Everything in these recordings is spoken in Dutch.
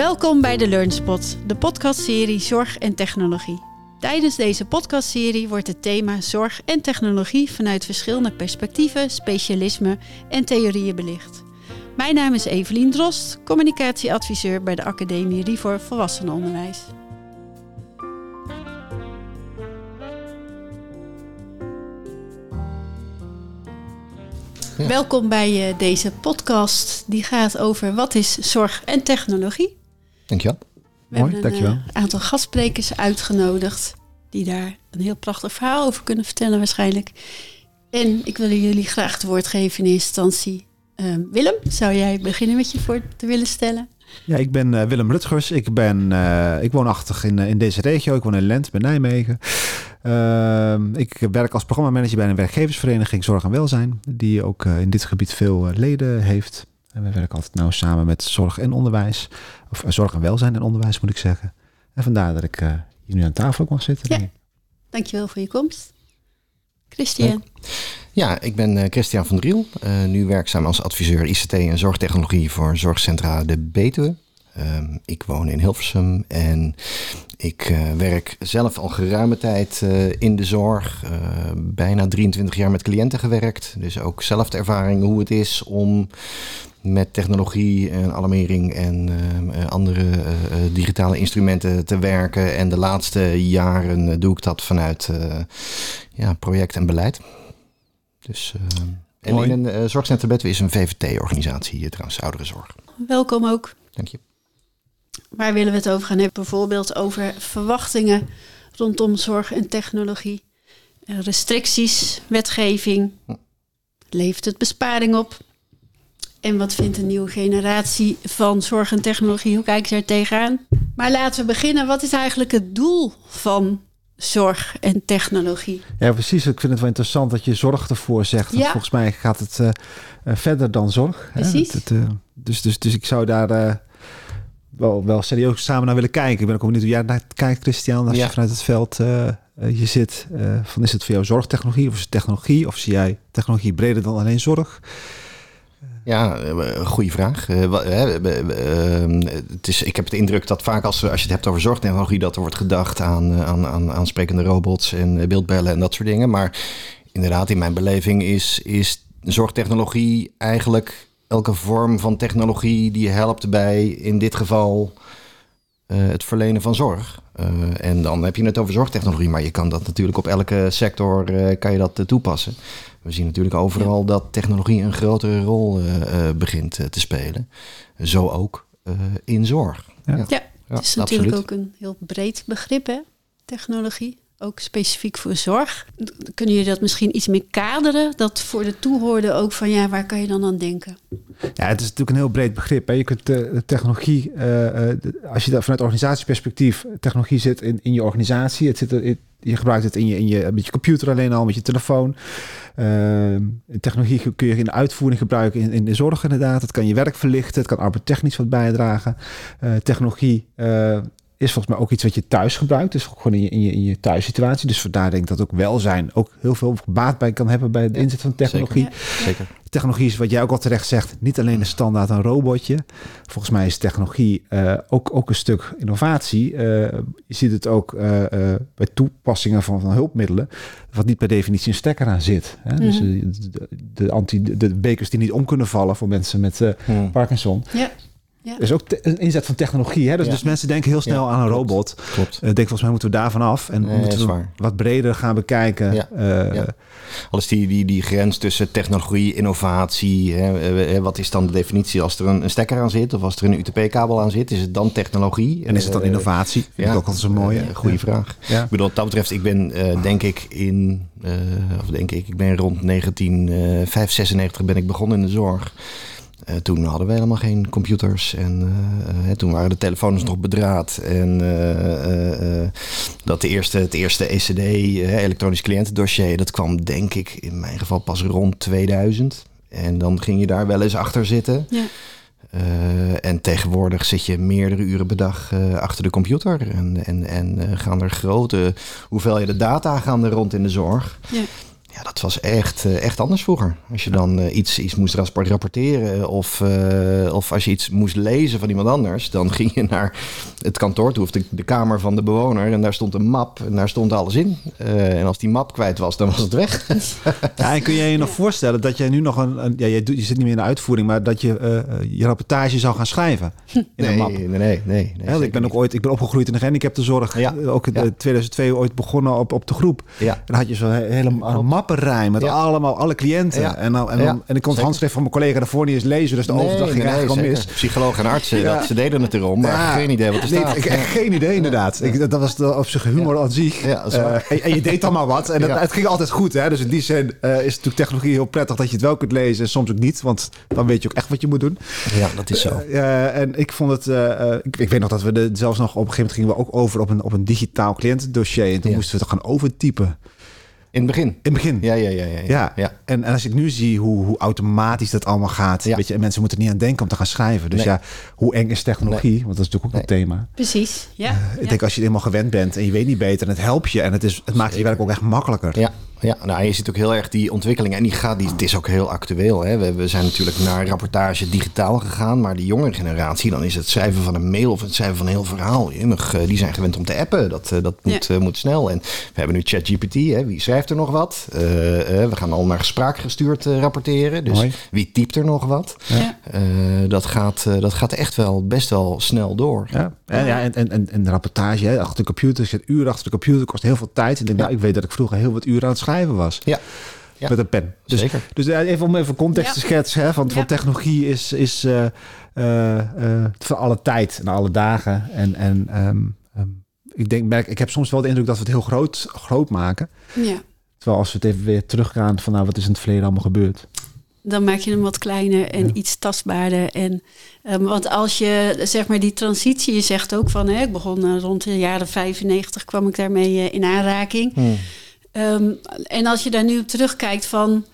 Welkom bij de LearnSpot, de podcastserie Zorg en Technologie. Tijdens deze podcastserie wordt het thema zorg en technologie vanuit verschillende perspectieven, specialismen en theorieën belicht. Mijn naam is Evelien Drost, communicatieadviseur bij de Academie Rivor Volwassenenonderwijs. Ja. Welkom bij eh, deze podcast die gaat over wat is zorg en technologie. Dankjewel. We Mooi, hebben een dankjewel. eh, aantal gastsprekers uitgenodigd die daar een heel prachtig verhaal over kunnen vertellen waarschijnlijk. En ik wil jullie graag het woord geven in eerste instantie. Eh, Willem, zou jij beginnen met je voor te willen stellen? Ja, ik ben eh, Willem Rutgers. Ik, ben, eh, ik woonachtig in, in deze regio. Ik woon in Lent, bij Nijmegen. Ehm, ik werk als programmamanager bij een werkgeversvereniging Zorg en Welzijn. Die ook eh, in dit gebied veel leden heeft. En we werken altijd nauw samen met zorg en onderwijs. Of eh, zorg en welzijn en onderwijs moet ik zeggen. En vandaar dat ik eh, hier nu aan tafel ook mag zitten. Ja. Dankjewel voor je komst. Christian, Ja, ik ben eh, Christian van Driel. nu werkzaam als adviseur ICT en zorgtechnologie voor Zorgcentra de Betuwe. Ehm, ik woon in Hilversum en ik werk zelf al geruime tijd in de zorg. Bijna 23 jaar met cliënten gewerkt. Dus ook zelf de ervaring hoe het is om met technologie en alarmering en ehm, eh, andere eh, eh, digitale instrumenten te werken. En de laatste jaren doe ik dat vanuit eh, ja, project en beleid. Dus, eh, en Mooi. in een eh, zorgcentrum Betuwe is een VVT-organisatie hier trouwens, ouderenzorg. welkom ook. Dank je. Waar willen we het over gaan hebben? Bijvoorbeeld over verwachtingen rondom zorg en technologie. Restricties, wetgeving. Levert het besparing op? En wat vindt een nieuwe generatie van zorg en technologie? Hoe kijken ze er tegenaan? Maar laten we beginnen. Wat is eigenlijk het doel van zorg en technologie? Ja, precies. Ik vind het wel interessant dat je zorg ervoor zegt. Want Ja. volgens mij gaat het eh, eh, verder dan zorg. hè. Precies. Eh, dus, dus, dus ik zou daar eh, wel, wel serieus samen naar willen kijken. Ik ben ook benieuwd hoe jij naar kijkt, Christian. Als Ja. je vanuit het veld je zit. eh, van is het voor jou zorgtechnologie of is het technologie? Of zie jij technologie breder dan alleen zorg? Ja, eh, goede vraag. Eh, ehm, het is, ik heb de indruk dat vaak als, als je het hebt over zorgtechnologie... dat er wordt gedacht aan, eh, aan, aan, aan sprekende robots en beeldbellen en dat soort dingen. Maar inderdaad, in mijn beleving is, is zorgtechnologie eigenlijk elke vorm van technologie... die helpt bij, in dit geval, het verlenen van zorg. En dan heb je het over zorgtechnologie, maar je kan dat natuurlijk op elke sector kan je dat toepassen. We zien natuurlijk overal dat technologie een grotere rol eh, eh, begint eh, te spelen. Zo ook eh, in zorg. Ja. Ja, Ja, het is natuurlijk absoluut. ook een heel breed begrip, hè? Technologie. Ook specifiek voor zorg. Kunnen jullie dat misschien iets meer kaderen? Dat voor de toehoorder ook van ja, waar kan je dan aan denken? Ja, het is natuurlijk een heel breed begrip. Hè. Je kunt eh, technologie, eh, eh, als je dat vanuit organisatieperspectief, technologie zit in, in je organisatie. Het zit je gebruikt het in je, in je, met je computer alleen al, met je telefoon. Ehm, technologie kun je in de uitvoering gebruiken in, in de zorg inderdaad. Het kan je werk verlichten, het kan arbeidstechnisch wat bijdragen. Technologie is volgens mij ook iets wat je thuis gebruikt. Dus gewoon in je, in je, in je thuissituatie. Dus vandaar denk ik dat ook welzijn ook heel veel baat bij kan hebben bij de Ja, inzet van technologie. zeker. Zeker. Technologie is wat jij ook al terecht zegt, niet alleen een standaard een robotje. Volgens mij is technologie eh, ook, ook een stuk innovatie. Eh, je ziet het ook eh, bij toepassingen van, van hulpmiddelen, wat niet per definitie een stekker aan zit. Hè? Dus Mhm. de, de, anti, de, bekers die niet om kunnen vallen voor mensen met eh, Hm. Parkinson. Ja. Ja. Er is ook een inzet van technologie. Hè? Dus, Ja. dus mensen denken heel snel Ja, aan een klopt. robot. Klopt. Ik denk volgens mij moeten we daarvan af en Nee, moeten is we wat breder gaan bekijken. Ja. Eh, Ja. Al is die, die, die grens tussen technologie, innovatie, hè, wat is dan de definitie als er een, een stekker aan zit of als er een UTP-kabel aan zit? Is het dan technologie? En is het dan Eh, innovatie? Vind ik ook altijd zo'n mooie. goede Ja. vraag. Ja. Ik bedoel, wat dat betreft, ik ben eh, denk ik in, eh, of denk ik, ik ben rond 1996 ben ik begonnen in de zorg. Eh, toen hadden we helemaal geen computers en eh, eh, toen waren de telefoons nog bedraad. En dat de eerste, het eerste ECD, elektronisch cliëntendossier, dat kwam denk ik in mijn geval pas rond 2000. En dan ging je daar wel eens achter zitten. Ja. En tegenwoordig zit je meerdere uren per dag achter de computer. En, en, en gaan er grote hoeveelheden data gaan er rond in de zorg. Ja. Ja, dat was echt, eh, echt anders vroeger. Als je dan eh, iets, iets moest rapport- rapporteren of, eh, of als je iets moest lezen van iemand anders, dan ging je naar het kantoor toe of de, de kamer van de bewoner en daar stond een map en daar stond alles in. En als die map kwijt was, dan was het weg. Ja, en kun je je nog voorstellen dat jij nu nog een... een ja, je, doet, je zit niet meer in de uitvoering, maar dat je je rapportage zou gaan schrijven in nee, een map? nee, nee, nee, nee, ik ben ook ooit, ik ben opgegroeid in de gehandicaptenzorg. Ja. Ook in Ja. eh, 2002 ooit begonnen op, op de groep. Ja. En dan had je zo'n he- hele Klopt. Mappenrij met Ja. allemaal alle cliënten. Ja. En, dan, en, dan, Ja, en ik kon het handschrift van mijn collega daarvoor niet eens lezen. Dus de overdag ging eigenlijk al zeker. mis. Psychologen en artsen, Ja. dat, ze deden het erom, maar Ja. geen idee wat er Nee, staat. ik, echt geen idee inderdaad. Ik, dat, was de, op zich humor aan zich. Eh, en, en je deed dan maar wat. En het, Ja. het ging altijd goed. Hè? Dus in die zin eh, is natuurlijk technologie heel prettig dat je het wel kunt lezen. En soms ook niet. Want dan weet je ook echt wat je moet doen. Ja, dat is zo. Eh, en ik vond het... eh, eh, ik, ik weet nog dat we de, zelfs nog op een gegeven moment gingen we ook over op een, op een digitaal cliëntendossier. En toen Ja. moesten we het gaan overtypen. In het begin. In het begin. Ja, ja, ja. ja, Ja, ja. En, en als ik nu zie hoe, hoe automatisch dat allemaal gaat, Ja. weet je, en mensen moeten er niet aan denken om te gaan schrijven. Dus Nee. ja, hoe eng is technologie? Want dat is natuurlijk ook een thema. Precies, ja. Ik denk als je het helemaal gewend bent en je weet niet beter en het helpt je en het, is, het maakt je werk ook echt makkelijker. Ja, ja nou, je ziet ook heel erg die ontwikkeling. En die gaat, die, het is ook heel actueel. Hè. We, we zijn natuurlijk naar rapportage digitaal gegaan. Maar die jongere generatie, dan is het schrijven van een mail of het schrijven van een heel verhaal. Jemig, eh, die zijn gewend om te appen. Dat, eh, dat moet, Ja. eh, moet snel. En we hebben nu ChatGPT. hè. Wie schrijft er nog wat? We gaan al naar spraakgestuurd eh, rapporteren. Dus Mooi. wie typt er nog wat? Ja. Eh, dat, gaat, eh, dat gaat echt wel best wel snel door. Ja, en, ja, en, en, en, en de rapportage, hè, achter de computer, je zit uren achter de computer, kost heel veel tijd. En ik denk, nou, ik weet dat ik vroeger heel wat uren aan het schrijven was. Ja. Ja. Met een pen. Dus, Zeker. dus eh, even om even context Ja. te schetsen, hè, van, van Ja. technologie is, is eh, eh, eh, voor alle tijd en alle dagen. En, en ehm, ehm, ik, denk, merk, ik heb soms wel de indruk dat we het heel groot, groot maken. ja. Terwijl als we het even weer teruggaan van nou, wat is in het verleden allemaal gebeurd? Dan maak je hem wat kleiner en Ja. iets tastbaarder. En, ehm, want als je, zeg maar, die transitie, je zegt ook van, hè, ik begon rond de jaren 95, kwam ik daarmee in aanraking. Hmm. Ehm, en als je daar nu op terugkijkt van...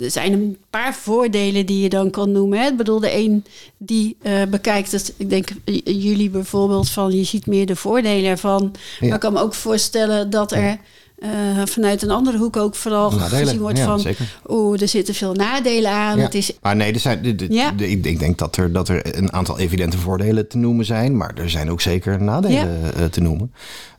Er zijn een paar voordelen die je dan kan noemen. Hè? Ik bedoel, de een die eh, bekijkt het... Ik denk jullie bijvoorbeeld van... Je ziet meer de voordelen ervan. Ja. Maar ik kan me ook voorstellen dat er... eh, vanuit een andere hoek ook vooral Nadelen. gezien wordt Ja, van... Oeh, er zitten veel nadelen aan. Ja. Het is, Maar nee, er zijn, de, de- Ja. de- ik, ik denk dat er, dat er een aantal evidente voordelen te noemen zijn. Maar er zijn ook zeker nadelen eh, te noemen.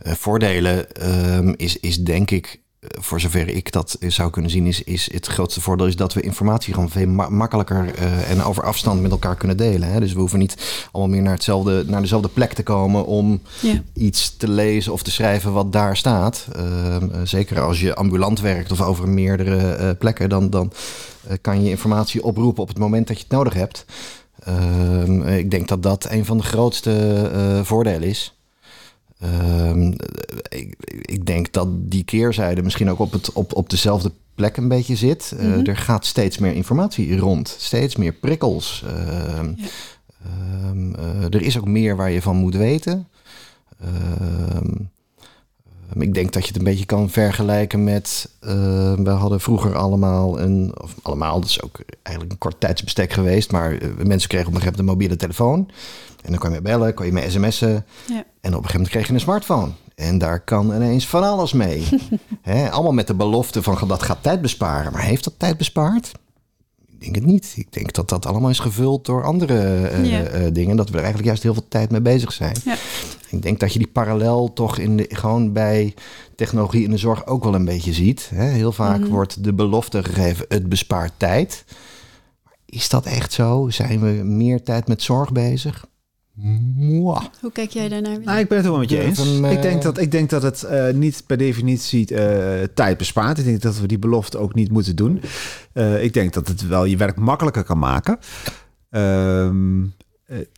Voordelen ehm, is, is denk ik, voor zover ik dat zou kunnen zien, is, is het grootste voordeel is dat we informatie gewoon veel ma- makkelijker eh, en over afstand met elkaar kunnen delen. Hè? Dus we hoeven niet allemaal meer naar, hetzelfde, naar dezelfde plek te komen om ja. iets te lezen of te schrijven wat daar staat. Eh, zeker als je ambulant werkt of over meerdere eh, plekken, dan, dan eh, kan je informatie oproepen op het moment dat je het nodig hebt. Ehm, eh, ik denk dat dat een van de grootste eh, voordelen is. Ehm, eh, ik, ik denk dat die keerzijde misschien ook op, het, op, op dezelfde plek een beetje zit. Eh, Mhm. Er gaat steeds meer informatie rond, steeds meer prikkels. Ehm, Ja. ehm, eh, er is ook meer waar je van moet weten. Ehm, ik denk dat je het een beetje kan vergelijken met. eh, we hadden vroeger allemaal een. Of allemaal, dat is ook eigenlijk een kort tijdsbestek geweest. Maar eh, mensen kregen op een gegeven moment een mobiele telefoon. En dan kon je bellen, kon je mee sms'en. Ja. En op een gegeven moment kreeg je een smartphone. En daar kan ineens van alles mee. Hè, allemaal met de belofte van dat gaat tijd besparen. Maar heeft dat tijd bespaard? Ik denk het niet. Ik denk dat dat allemaal is gevuld door andere eh, Ja. eh, dingen. Dat we er eigenlijk juist heel veel tijd mee bezig zijn. Ja. Ik denk dat je die parallel toch in de, gewoon bij technologie in de zorg ook wel een beetje ziet. Hè? Heel vaak Mhm. wordt de belofte gegeven, het bespaart tijd. Maar Is dat echt zo? Zijn we meer tijd met zorg bezig? Mwah. Hoe kijk jij daarnaar? Nou, ik ben het wel met je eens. eh, ik, denk dat, ik denk dat het eh, niet per definitie eh, tijd bespaart. Ik denk dat we die belofte ook niet moeten doen. Eh, ik denk dat het wel je werk makkelijker kan maken. Ehm, eh,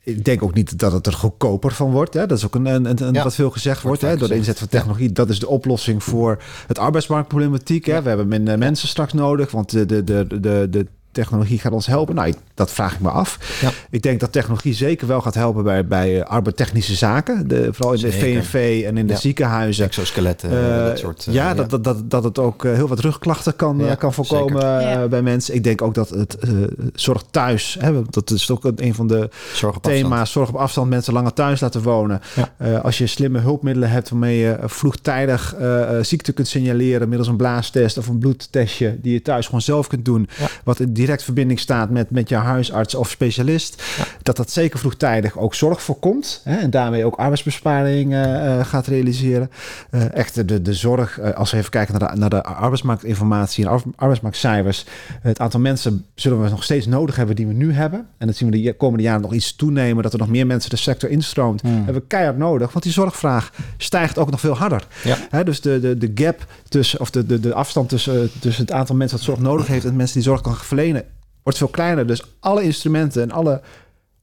ik denk ook niet dat het er goedkoper van wordt. Hè? Dat is ook een, een, een- Ja. wat veel gezegd wordt. Hè? Door de inzet van technologie. Dat is de oplossing voor het arbeidsmarktproblematiek. Hè? We hebben minder mensen straks nodig. Want de, de, de, de, de technologie gaat ons helpen. Nou, dat vraag ik me af. Ja. Ik denk dat technologie zeker wel gaat helpen bij, bij arbeidstechnische zaken. De, vooral in de Zeker. VNV en in de Ja. ziekenhuizen. Exoskeletten, Eh, dat soort... eh, ja, Dat, dat, dat, dat het ook eh, heel wat rugklachten kan, Ja, eh, kan voorkomen zeker. eh, Ja. bij mensen. Ik denk ook dat het eh, zorg thuis, hè, dat is ook een van de Zorg thema's, zorg op afstand, mensen langer thuis laten wonen. Ja. Eh, als je slimme hulpmiddelen hebt waarmee je eh, vroegtijdig eh, eh, ziekte kunt signaleren middels een blaastest of een bloedtestje die je thuis gewoon zelf kunt doen, Ja. wat in direct verbinding staat met, met je huisarts of specialist, dat dat zeker vroegtijdig ook zorg voorkomt hè, en daarmee ook arbeidsbesparing eh, gaat realiseren. Eh, echt de, de zorg, als we even kijken naar de, naar de arbeidsmarktinformatie en ar- arbeidsmarktcijfers, het aantal mensen zullen we nog steeds nodig hebben die we nu hebben. En dat zien we de komende jaren nog iets toenemen, dat er nog meer mensen de sector instroomt. Hmm. Hebben we keihard nodig, want die zorgvraag stijgt ook nog veel harder. Ja. Hè, dus de, de, de gap tussen, of de, de, de afstand tussen, tussen het aantal mensen dat zorg nodig heeft en mensen die zorg kan verlenen, wordt veel kleiner. Dus alle instrumenten en alle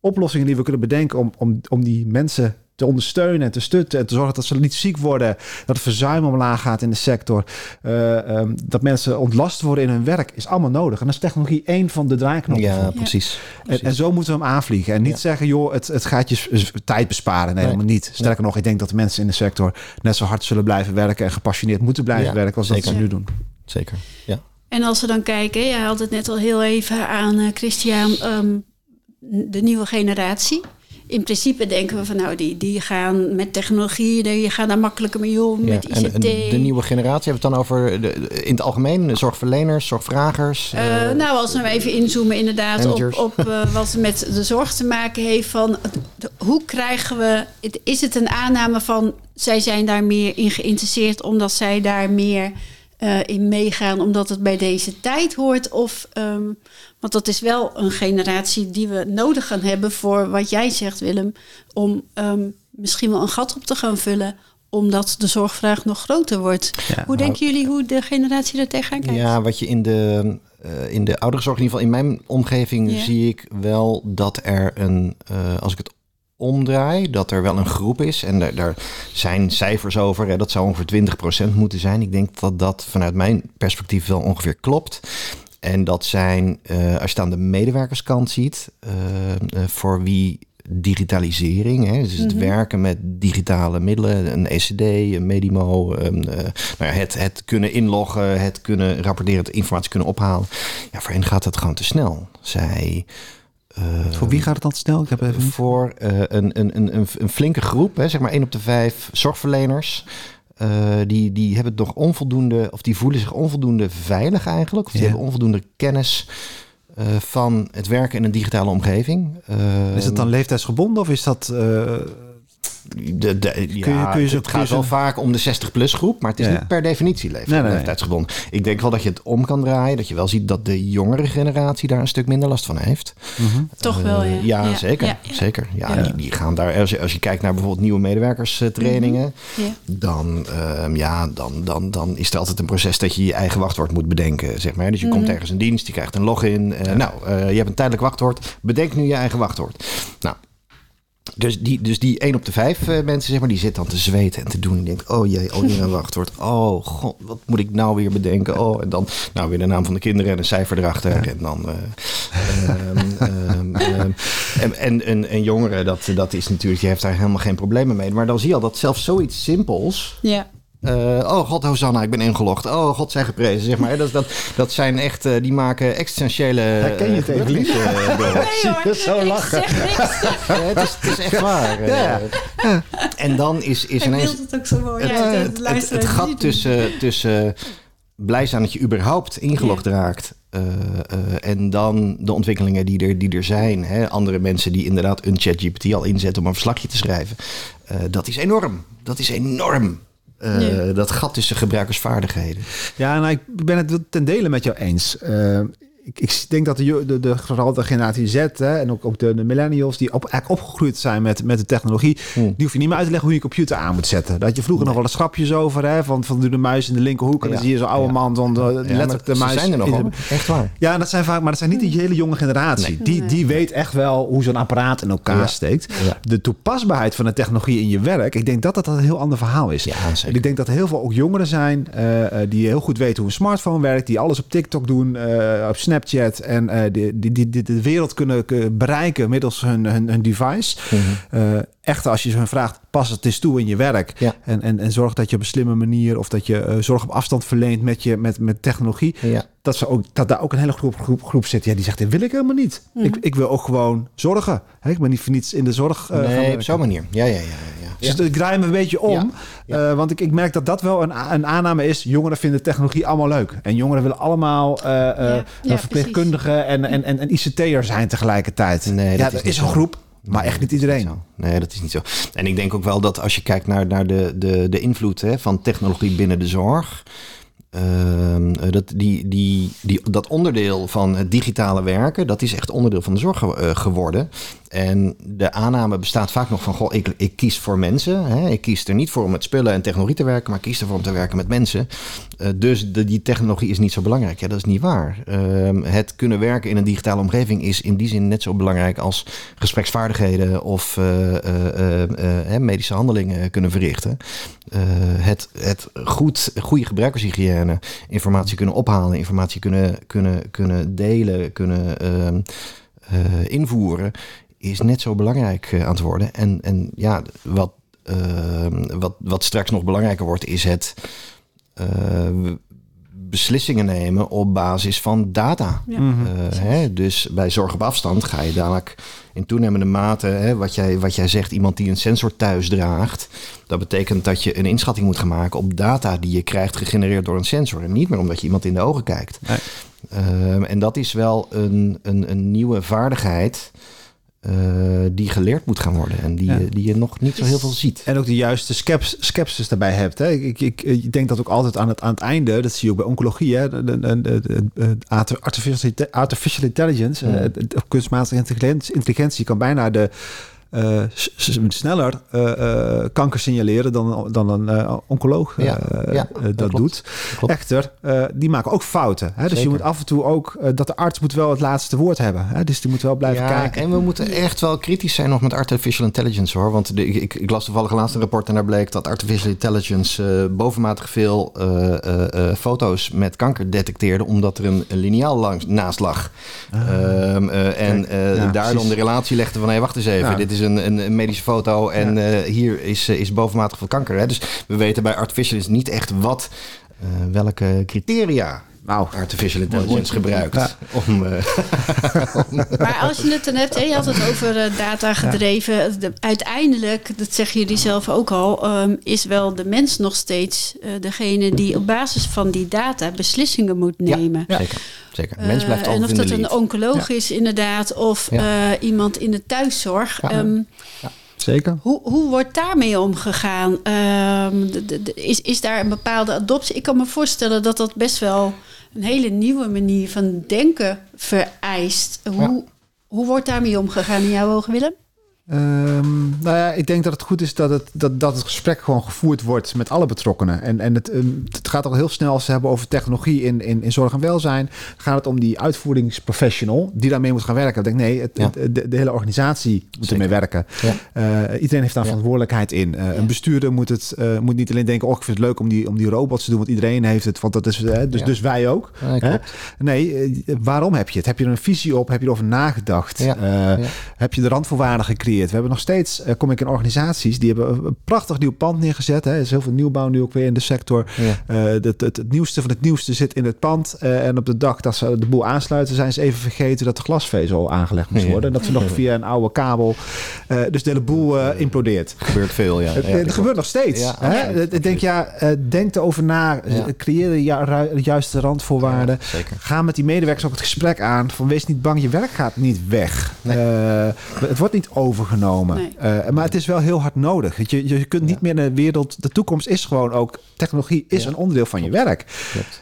oplossingen die we kunnen bedenken om, om, om die mensen te ondersteunen en te stutten en te zorgen dat ze niet ziek worden, dat het verzuim omlaag gaat in de sector, eh, ehm, dat mensen ontlast worden in hun werk, is allemaal nodig. En dan is technologie één van de draaiknoppen. Ja, precies. En, en zo moeten we hem aanvliegen. En niet Ja. zeggen, joh, het, het gaat je tijd besparen. Nee, helemaal niet. Sterker nog, ik denk dat de mensen in de sector net zo hard zullen blijven werken en gepassioneerd moeten blijven Ja, werken als dat ze nu doen. Zeker, ja. En als we dan kijken, je had het net al heel even aan eh, Christian, ehm, de nieuwe generatie. In principe denken we van nou, die, die gaan met technologie, die gaan daar makkelijker mee om, ja. met En, ICT. en de nieuwe generatie, hebben we het dan over de, in het algemeen zorgverleners, zorgvragers? Eh, eh, nou, als we even inzoomen inderdaad op, managers. op eh, wat met de zorg te maken heeft van de- hoe krijgen we, het- is het een aanname van zij zijn daar meer in geïnteresseerd omdat zij daar meer eh, in meegaan omdat het bij deze tijd hoort of, ehm, want dat is wel een generatie die we nodig gaan hebben voor wat jij zegt Willem, om ehm, misschien wel een gat op te gaan vullen omdat de zorgvraag nog groter wordt. Ja, hoe denken jullie hoe de generatie er tegenaan kijkt? Ja, wat je in de, eh, in de ouderenzorg, in ieder geval in mijn omgeving, zie ik wel dat er een, eh, als ik het omdraai, dat er wel een groep is. En daar, daar zijn cijfers over. Hè, dat zou ongeveer 20% moeten zijn. Ik denk dat dat vanuit mijn perspectief wel ongeveer klopt. En dat zijn, eh, als je het aan de medewerkerskant ziet, eh, eh, voor wie digitalisering, hè, dus het Mhm. werken met digitale middelen, een ECD, een Medimo, nou ja, het, het kunnen inloggen, het kunnen rapporteren, het informatie kunnen ophalen. Ja, voor hen gaat het gewoon te snel. Zij. Eh, Voor wie gaat het dan snel? Ik heb even voor eh, een, een, een, een, flinke groep, hè, zeg maar 1 op de 5 zorgverleners. eh, die, die hebben het nog onvoldoende, of die voelen zich onvoldoende veilig eigenlijk. Of die Ja. hebben onvoldoende kennis van het werken in een digitale omgeving. Is het dan leeftijdsgebonden of is dat... De, de, ja, kun je zo- het gaat je zo- wel vaak om de 60-plus groep, maar het is Ja, niet per definitie leeftijd, Nee, nee, nee. leeftijdsgebonden. Ik denk wel dat je het om kan draaien, dat je wel ziet dat de jongere generatie daar een stuk minder last van heeft. Toch wel, Eh, ja. ja, Ja, zeker. ja, ja. zeker. Ja, Ja. Die, die gaan daar, als je, als je kijkt naar bijvoorbeeld nieuwe medewerkerstrainingen, Ja. dan, ehm, ja, dan, dan, dan is er altijd een proces dat je je eigen wachtwoord moet bedenken. Zeg maar. Dus je komt ergens een dienst, je krijgt een login. eh, Nou, eh, je hebt een tijdelijk wachtwoord. Bedenk nu je eigen wachtwoord. Nou, dus die, dus die 1 op de 5 eh, mensen, zeg maar, die zit dan te zweten en te doen. En denkt, oh jee, oh niet een wachtwoord. Oh god, wat moet ik nou weer bedenken? Oh, en dan nou weer de naam van de kinderen en een cijfer erachter. En dan... eh, ehm, ehm, ehm, en, en, en, en jongeren, dat, dat is natuurlijk, die heeft daar helemaal geen problemen mee. Maar dan zie je al dat zelfs zoiets simpels... Ja. Eh, oh god, Hosanna, ik ben ingelogd. Oh god, zij geprezen, zeg maar. Dat, dat, dat zijn echt, eh, die maken existentiële... Herken je het, eh, eh. Nee hoor, zo ik lachen. zeg niks. Ja, het, is, het is echt waar. eh. Ja. En dan is, is ineens het ook zo mooi het, het, Het, het, luisteren het en gat niet tussen, tussen blij zijn dat je überhaupt ingelogd raakt. eh, eh, en dan de ontwikkelingen die er, die er zijn. Hè? Andere mensen die inderdaad een ChatGPT al inzetten om een verslagje te schrijven. Eh, dat is enorm. Dat is enorm. Eh. Dat gat tussen gebruikersvaardigheden. Ja, nou, ik ben het ten dele met jou eens. Eh, ik, ik denk dat de, de, de, vooral de generatie Z hè, en ook, ook de, de millennials die op, eigenlijk opgegroeid zijn met, met de technologie, Hmm. die hoef je niet meer uit te leggen hoe je een computer aan moet zetten. Dat had je vroeger nog wel eens grapjes over, hè, van, van doe de muis in de linkerhoek en dan zie je zo'n oude Ja. man dan de, Ja, letterlijk de muis. zijn er nog in Echt waar. Ja, dat zijn vaak, maar dat zijn niet die hele jonge generatie. Die, die weet echt wel hoe zo'n apparaat in elkaar steekt. De toepasbaarheid van de technologie in je werk, ik denk dat dat een heel ander verhaal is. Ja, zeker. Ik denk dat er heel veel ook jongeren zijn eh, eh, die heel goed weten hoe een smartphone werkt, die alles op TikTok doen, eh, op Snap Snapchat en uh, die, die, die, de wereld kunnen bereiken middels hun, hun, hun device. Mm echt, als je ze vraagt, pas het eens toe in je werk. Ja. En, en, en zorg dat je op een slimme manier of dat je zorg op afstand verleent met, je, met, met technologie. Ja. Dat, ze ook, dat daar ook een hele groep, groep, groep zit. Ja, die zegt, dat wil ik helemaal niet. Mhm. Ik, ik wil ook gewoon zorgen. ik ben niet voor niets in de zorg. Uh, nee, op zo'n manier. Ja, ja, ja. Dus ik draai me een beetje om. Uh, want ik, ik merk dat dat wel een, een aanname is. Jongeren vinden technologie allemaal leuk. En jongeren willen allemaal uh, verpleegkundigen en, en, en, en ICT'er zijn tegelijkertijd. Nee, dat, is, een groep. Maar echt niet iedereen. Nee, dat is niet zo. En ik denk ook wel dat als je kijkt naar, naar de, de, de invloed hè, van technologie binnen de zorg. Ehm, eh, dat, die, die, die, dat onderdeel van het digitale werken, dat is echt onderdeel van de zorg uh, geworden. En de aanname bestaat vaak nog van, goh, ik, ik kies voor mensen. Hè? Ik kies er niet voor om met spullen en technologie te werken, maar ik kies ervoor om te werken met mensen. Uh, dus de, die technologie is niet zo belangrijk. Ja, dat is niet waar. Uh, het kunnen werken in een digitale omgeving is in die zin net zo belangrijk als gespreksvaardigheden of uh, medische handelingen kunnen verrichten. het het goed, goede gebruikershygiëne, informatie kunnen ophalen, informatie kunnen, kunnen, kunnen delen, kunnen ehm, invoeren is net zo belangrijk uh, aan het worden. En, en ja, wat, uh, wat, wat straks nog belangrijker wordt, is het uh, beslissingen nemen op basis van data. Ja. Mhm. hè, dus bij zorg op afstand ga je dadelijk in toenemende mate, hè, wat, jij, wat jij zegt, iemand die een sensor thuis draagt, dat betekent dat je een inschatting moet gaan maken op data die je krijgt gegenereerd door een sensor. En niet meer omdat je iemand in de ogen kijkt. Nee. Ehm, en dat is wel een, een, een nieuwe vaardigheid. Uh, die geleerd moet gaan worden en die, ja. die je nog niet zo heel veel ziet. En ook de juiste skeps, skepsis daarbij hebt. Hè. Ik, ik, ik denk dat ook altijd aan het, aan het einde, dat zie je ook bij oncologie, hè, de, de, de, artificial, artificial intelligence, ja. kunstmatige intelligentie kan bijna de uh, sneller uh, kanker signaleren dan, dan een oncoloog ja, ja, dat, dat doet. Echter, die maken ook fouten. Hè? Dus je moet af en toe ook, dat de arts moet wel het laatste woord hebben. Hè? Dus die moet wel blijven ja, kijken. En we moeten echt wel kritisch zijn nog met artificial intelligence hoor. Want de, ik, ik, las toevallig laatst een rapport en daar bleek dat artificial intelligence bovenmatig veel foto's met kanker detecteerde, omdat er een, een liniaal langs, naast lag. Ah, um, en daar dan de relatie legde van hé, hey, wacht eens even, dit is een, een, medische foto en ja. uh, hier is, uh, is bovenmatig veel kanker. Hè? Dus we weten bij artificial is niet echt wat, uh, welke criteria nou, artificial intelligence gebruikt. Ja. Om, uh, maar als je het dan hebt, hè, je had het over uh, data gedreven. Ja. De, uiteindelijk, dat zeggen jullie zelf ook al, um, is wel de mens nog steeds uh, degene die op basis van die data beslissingen moet nemen. Ja, zeker. zeker. Mens blijft en of dat een oncoloog is inderdaad, of iemand in de thuiszorg. Um, Zeker. Hoe, hoe wordt daarmee omgegaan? Um, de, de, de, is, is daar een bepaalde adoptie? Ik kan me voorstellen dat dat best wel een hele nieuwe manier van denken vereist. Hoe, ja. hoe wordt daarmee omgegaan in jouw ogen, Willem? Um, nou ja, ik denk dat het goed is dat het, dat, dat het gesprek gewoon gevoerd wordt met alle betrokkenen. En, en het, um, het gaat al heel snel als ze hebben over technologie in, in, in zorg en welzijn. Gaat het om die uitvoeringsprofessional die daarmee moet gaan werken. Ik denk nee, het, ja. het, de, de, hele organisatie moet ermee werken. Ja. Uh, iedereen heeft daar verantwoordelijkheid in. Uh, een bestuurder moet, het, uh, moet niet alleen denken: oh, ik vind het leuk om die, om die robots te doen, want iedereen heeft het. Want dat is dus, dus wij ook. Nee, waarom heb je het? Heb je er een visie op? Heb je erover nagedacht? Heb je de randvoorwaarden gecreëerd? We hebben nog steeds, uh, kom ik in organisaties, die hebben een prachtig nieuw pand neergezet. Hè. Er is heel veel nieuwbouw nu ook weer in de sector. Ja. Uh, het, het, het, nieuwste van het nieuwste zit in het pand. Uh, en op de dag dat ze de boel aansluiten, zijn ze even vergeten dat de glasvezel aangelegd moest worden. Ja. Dat ze nog via een oude kabel. dus de hele boel implodeert. Gebeurt veel, ja. Het, gebeurt nog steeds. Hè? Ik denk, ja, denk erover na. Creëer de juiste randvoorwaarden. Ga met die medewerkers ook het gesprek aan. Van wees niet bang, je werk gaat niet weg. Nee. het wordt niet over overgenomen. Nee. Uh, maar het is wel heel hard nodig. Je, je kunt niet ja. meer naar de wereld. De toekomst is gewoon ook. Technologie is ja. een onderdeel van je werk.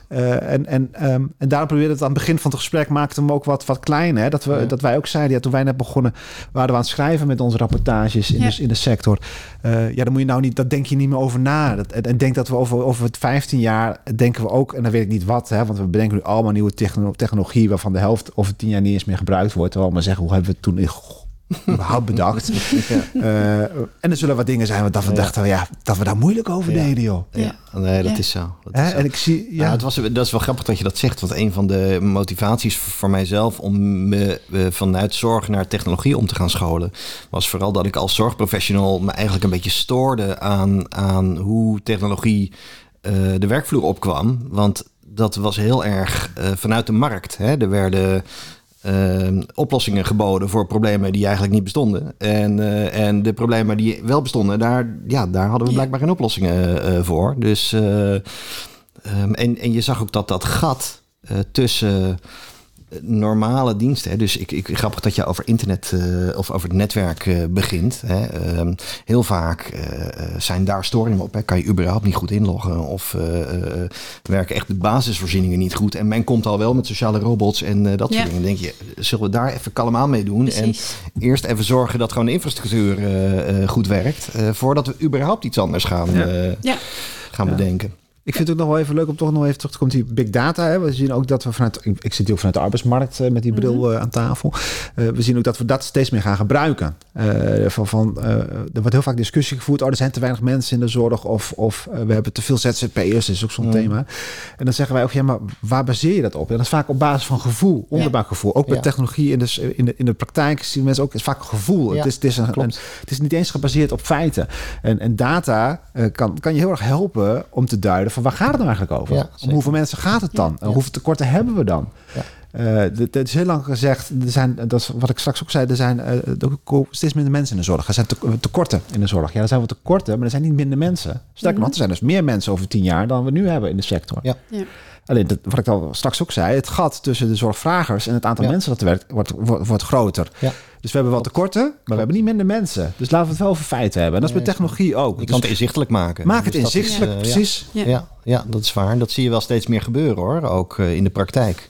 Uh, en, en, um, en daarom probeerde het aan het begin van het gesprek. maakte hem ook wat, wat klein. Hè? Dat, we, ja. dat wij ook zeiden. Ja, toen wij net begonnen. waren we aan het schrijven met onze rapportages in, de, in de sector. Uh, ja, dan moet je nou niet. Dat denk je niet meer over na. Dat, en, en denk dat we over, over het 15 jaar. denken we ook. En dan weet ik niet wat. Hè? Want we bedenken nu allemaal nieuwe technologie. waarvan de helft over 10 jaar niet eens meer gebruikt wordt. Terwijl we maar zeggen. Hoe hebben we het toen in überhaupt bedacht. Eh, en er zullen wat dingen zijn dat we dachten, ja, dat we daar moeilijk over deden, joh. Ja, nee, dat Ja. is zo. Dat is zo. En ik zie, Ja, ja, het was, dat is wel grappig dat je dat zegt. Want een van de motivaties voor mijzelf om me eh, vanuit zorg naar technologie om te gaan scholen, was vooral dat ik als zorgprofessional me eigenlijk een beetje stoorde aan, aan hoe technologie eh, de werkvloer opkwam. Want dat was heel erg eh, vanuit de markt. Hè. Er werden eh, oplossingen geboden voor problemen die eigenlijk niet bestonden. En, eh, en de problemen die wel bestonden, daar, ja, daar hadden we blijkbaar geen oplossingen eh, voor. Dus, eh, ehm, en, en je zag ook dat dat gat tussen normale diensten. Hè, dus ik, ik, grappig dat je over internet eh, of over het netwerk eh, begint. Hè. Ehm, heel vaak eh, eh, zijn daar storingen op. Hè. Kan je überhaupt niet goed inloggen of eh, eh, werken echt de basisvoorzieningen niet goed. En men komt al wel met sociale robots en eh, dat soort Ja. dingen. Dan denk je, zullen we daar even kalm aan mee doen? Precies. En eerst even zorgen dat gewoon de infrastructuur goed werkt. eh, voordat we überhaupt iets anders gaan, Ja. eh, Ja. gaan Ja. bedenken. Ik vind het ook nog wel even leuk om toch nog even terug te komen op die big data. Hè. We zien ook dat we vanuit, ik, ik zit ook vanuit de arbeidsmarkt eh, met die bril eh, aan tafel. Eh, we zien ook dat we dat steeds meer gaan gebruiken. Van, van, er wordt heel vaak discussie gevoerd. Oh, er zijn te weinig mensen in de zorg. Of, of we hebben te veel ZZP'ers. Is ook zo'n Mm. thema. En dan zeggen wij ook, ja, maar waar baseer je dat op? En dat is vaak op basis van gevoel, onderbuikgevoel. Ook met Ja. technologie in de, in, de, in de praktijk zien mensen ook, het is vaak gevoel. Ja, het, is, het, is een, het is niet eens gebaseerd op feiten. En, en data kan, kan je heel erg helpen om te duiden van waar gaat het nou eigenlijk over? Ja, om hoeveel mensen gaat het dan? Ja. hoeveel tekorten hebben we dan? Ja. Eh, het is heel lang gezegd, er zijn, dat is wat ik straks ook zei, er zijn eh, steeds minder mensen in de zorg. Er zijn te- tekorten in de zorg. Ja, er zijn wel tekorten, maar er zijn niet minder mensen. Sterker nog, er zijn dus meer mensen over tien jaar dan we nu hebben in de sector. Ja. Alleen, dat, wat ik al straks ook zei, het gat tussen de zorgvragers en het aantal Ja. mensen dat er werkt, wordt, wordt, wordt groter. Ja. Dus we hebben wel tekorten, maar we hebben niet minder mensen. Dus laten we het wel over feiten hebben. En dat is met technologie ook. Je Dus kan het inzichtelijk maken. maak het Dus is, inzichtelijk, eh, ja. precies. Ja. Ja, ja, dat is waar. Dat zie je wel steeds meer gebeuren hoor, ook eh, in de praktijk.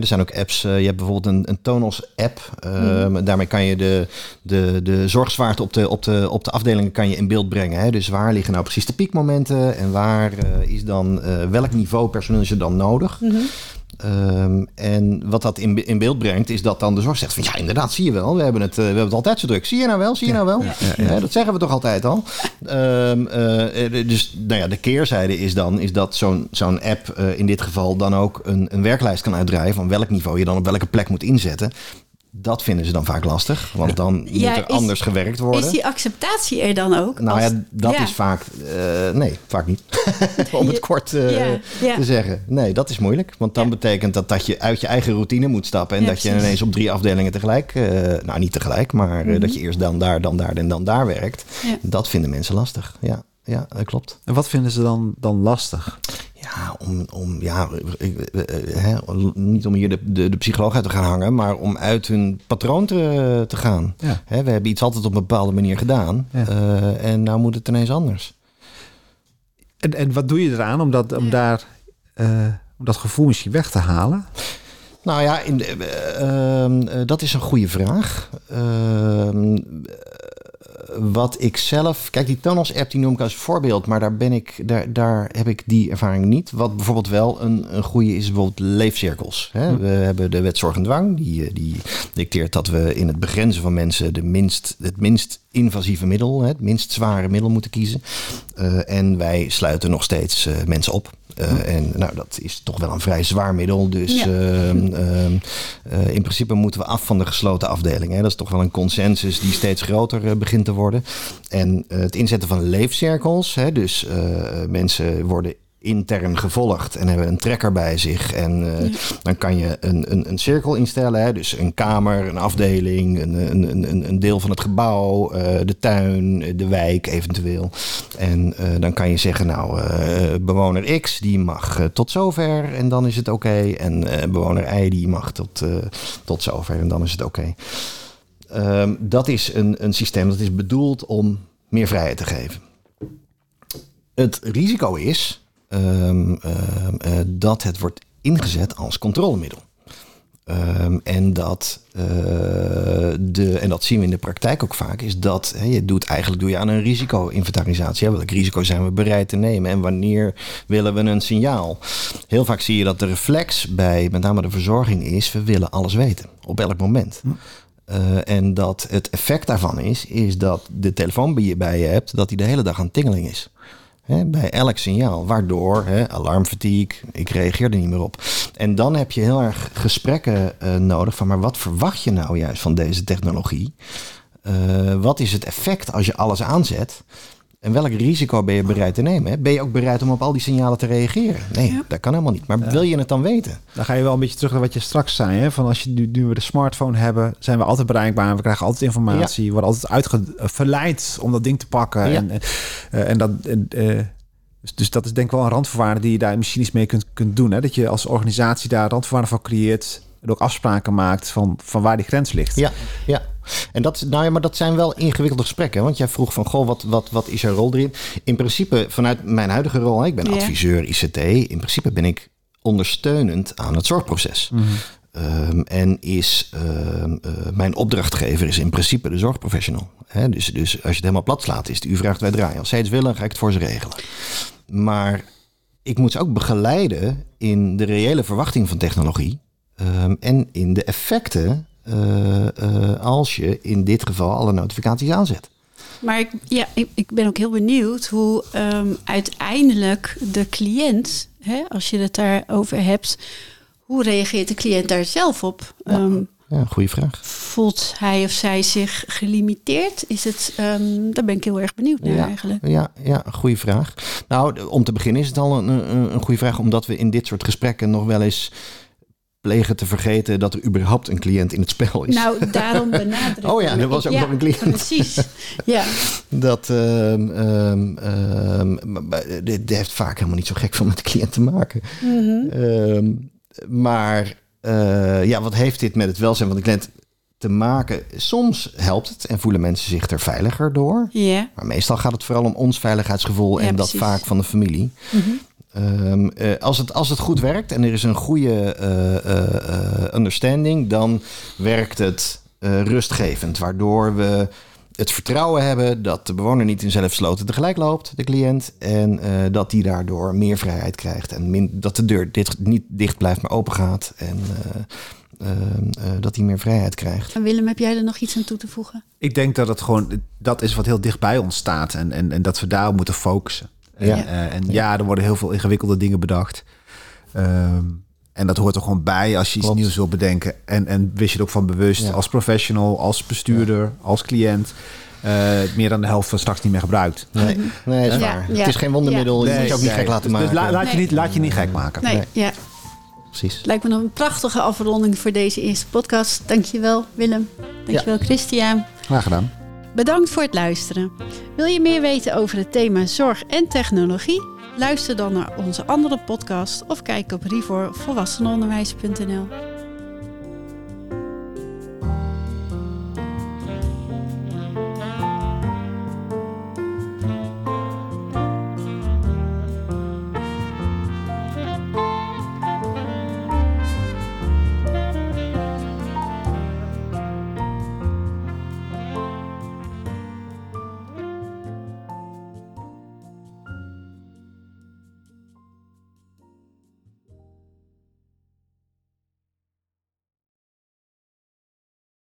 Er zijn ook apps, eh, je hebt bijvoorbeeld een, een Tonos-app. Ehm, Daarmee kan je de, de, de zorgzwaarte op de, op, de, op de afdelingen kan je in beeld brengen. Hè. Dus waar liggen nou precies de piekmomenten en waar eh, is dan, eh, welk niveau personeel is er dan nodig? Ehm, en wat dat in, in beeld brengt, is dat dan de zorg zegt van ja, inderdaad, zie je wel, we hebben het, eh, we hebben het altijd zo druk. Zie je nou wel, zie je nou wel? Hè, dat zeggen we toch altijd al. Ehm, eh, eh, dus nou ja, de keerzijde is dan is dat zo'n zo'n app in dit geval dan ook een, een werklijst kan uitdraaien van welk niveau je dan op welke plek moet inzetten. Dat vinden ze dan vaak lastig, want dan Ja, moet er is- anders gewerkt worden. Is die acceptatie er dan ook? Nou Als- ja, dat ja. is vaak. eh, nee, vaak niet. Om het kort eh, Ja, ja. te zeggen. Nee, dat is moeilijk. Want dan Ja. betekent dat dat je uit je eigen routine moet stappen. En Ja, dat je ineens op drie afdelingen tegelijk. eh, nou, niet tegelijk, maar eh, dat je eerst dan daar, dan daar en dan daar werkt. Mhm. Ja. Dat vinden mensen lastig. Ja, ja dat klopt. En wat vinden ze dan, dan lastig? Ja, om, om ja, ik- eh, eh, hè, niet om hier de, de, de psycholoog uit te gaan hangen, maar om uit hun patroon te, te gaan. Ja. Hè, we hebben iets altijd op een bepaalde manier gedaan. Ja. eh, en nou moet het ineens anders. En, en wat doe je eraan om, dat, om daar eh, om dat gevoel misschien weg te halen? Nou ja, in de, eh, ehm, eh, dat is een goede vraag. Ehm, eh, wat ik zelf. Kijk, die Tonos-app die noem ik als voorbeeld, maar daar, ben ik, daar, daar heb ik die ervaring niet. Wat bijvoorbeeld wel een, een goede is, bijvoorbeeld leefcirkels. Hè? We hebben de wet zorg en dwang, die, eh, die dicteert dat we in het begrenzen van mensen de minst, het minst invasieve middel, het minst zware middel moeten kiezen. Eh, en wij sluiten nog steeds eh, mensen op. Eh, En nou, dat is toch wel een vrij zwaar middel. Dus Ja. ehm, ehm, eh, in principe moeten we af van de gesloten afdeling. Hè. Dat is toch wel een consensus die steeds groter begint te worden. En het inzetten van leefcirkels. Hè, dus mensen worden intern gevolgd en hebben een trekker bij zich. En eh, dan kan je een, een, een cirkel instellen. Hè? Dus een kamer, een afdeling, een, een, een, een deel van het gebouw, eh, de tuin, de wijk eventueel. En eh, dan kan je zeggen, nou, bewoner X die mag tot zover en dan is het oké. En bewoner Y die mag tot, tot zover en dan is het oké. Ehm, dat is een, een systeem dat is bedoeld om meer vrijheid te geven. Het risico is ehm, ehm, eh, dat het wordt ingezet als controlemiddel. Ehm, en, dat, eh, de, en dat zien we in de praktijk ook vaak, is dat je doet eigenlijk doe je aan een risico-inventarisatie. Welk risico zijn we bereid te nemen en wanneer willen we een signaal? Heel vaak zie je dat de reflex bij met name de verzorging is, we willen alles weten op elk moment. Eh, en dat het effect daarvan is, is dat de telefoon die je bij je hebt, dat die de hele dag aan tingeling is. Bij elk signaal, waardoor alarmfatigue, ik reageer er niet meer op. En dan heb je heel erg gesprekken uh, nodig van, maar wat verwacht je nou juist van deze technologie? Uh, wat is het effect als je alles aanzet? En welk risico ben je bereid te nemen? Ben je ook bereid om op al die signalen te reageren? Nee, ja. dat kan helemaal niet. Maar wil je het dan weten? Dan ga je wel een beetje terug naar wat je straks zei. Hè? Van als je nu, nu we de smartphone hebben, zijn we altijd bereikbaar. We krijgen altijd informatie. Ja. We worden altijd uitverleid om dat ding te pakken. Ja. En, uh, en dat. Uh, dus, dus dat is denk ik wel een randvoorwaarde die je daar misschien iets mee kunt, kunt doen. Hè? Dat je als organisatie daar randvoorwaarden van creëert. En ook afspraken maakt van, van waar die grens ligt. Ja, ja. En dat, nou ja, maar dat zijn wel ingewikkelde gesprekken. Want jij vroeg van, goh, wat, wat, wat is er rol erin? In principe, vanuit mijn huidige rol, ik ben ja. adviseur ICT. In principe ben ik ondersteunend aan het zorgproces. Mm -hmm. um, en is um, uh, mijn opdrachtgever is in principe de zorgprofessional. He, dus, dus als je het helemaal plat slaat, is het u vraagt wij draaien. Als zij het willen, ga ik het voor ze regelen. Maar ik moet ze ook begeleiden in de reële verwachting van technologie. Um, en in de effecten uh, uh, als je in dit geval alle notificaties aanzet. Maar ik, ja, ik, ik ben ook heel benieuwd hoe um, uiteindelijk de cliënt, hè, als je het daarover hebt, hoe reageert de cliënt daar zelf op? Ja. Um, ja, goede vraag. Voelt hij of zij zich gelimiteerd? Is het, um, daar ben ik heel erg benieuwd naar ja, eigenlijk. Ja, ja, goede vraag. Nou, om te beginnen is het al een, een, een goede vraag, omdat we in dit soort gesprekken nog wel eens plegen te vergeten dat er überhaupt een cliënt in het spel is. Nou, daarom benadrukken. oh ja, er was ook ja, nog een cliënt. Precies, ja. Dat um, um, um, dit heeft vaak helemaal niet zo gek van met de cliënt te maken. Mhm. Mm -hmm. maar uh, ja, wat heeft dit met het welzijn van de cliënt te maken? Soms helpt het en voelen mensen zich er veiliger door. Yeah. Maar meestal gaat het vooral om ons veiligheidsgevoel Ja, en dat precies. vaak van de familie. Mhm. Um, uh, als, het, als het goed werkt en er is een goede uh, uh, understanding, dan werkt het rustgevend. Waardoor we het vertrouwen hebben dat de bewoner niet in zelfsloten tegelijk loopt, de cliënt. En dat die daardoor meer vrijheid krijgt. En min, dat de deur dit, niet dicht blijft, maar open gaat. En dat hij meer vrijheid krijgt. En Willem, heb jij er nog iets aan toe te voegen? Ik denk dat het gewoon, dat is wat heel dicht bij ons staat. En, en, en dat we daarop moeten focussen. Ja. En, uh, en ja, er worden heel veel ingewikkelde dingen bedacht. Um, en dat hoort er gewoon bij als je iets nieuws wil bedenken. En, en wist je er ook van bewust Ja. als professional, als bestuurder, ja. als cliënt. Uh, meer dan de helft van straks niet meer gebruikt. Nee, nee is Ja, waar. ja. Het is geen wondermiddel. Ja. Je moet je ook niet Nee. gek laten Dus- maken. Dus la, laat, je niet, laat je niet gek maken. Nee, Nee. ja. Precies. Lijkt me een prachtige afronding voor deze eerste podcast. Dankjewel Willem. Dankjewel Christian. Graag gedaan. Bedankt voor het luisteren. Wil je meer weten over het thema zorg en technologie? Luister dan naar onze andere podcast of kijk op rivoorvolwassenenonderwijs.nl.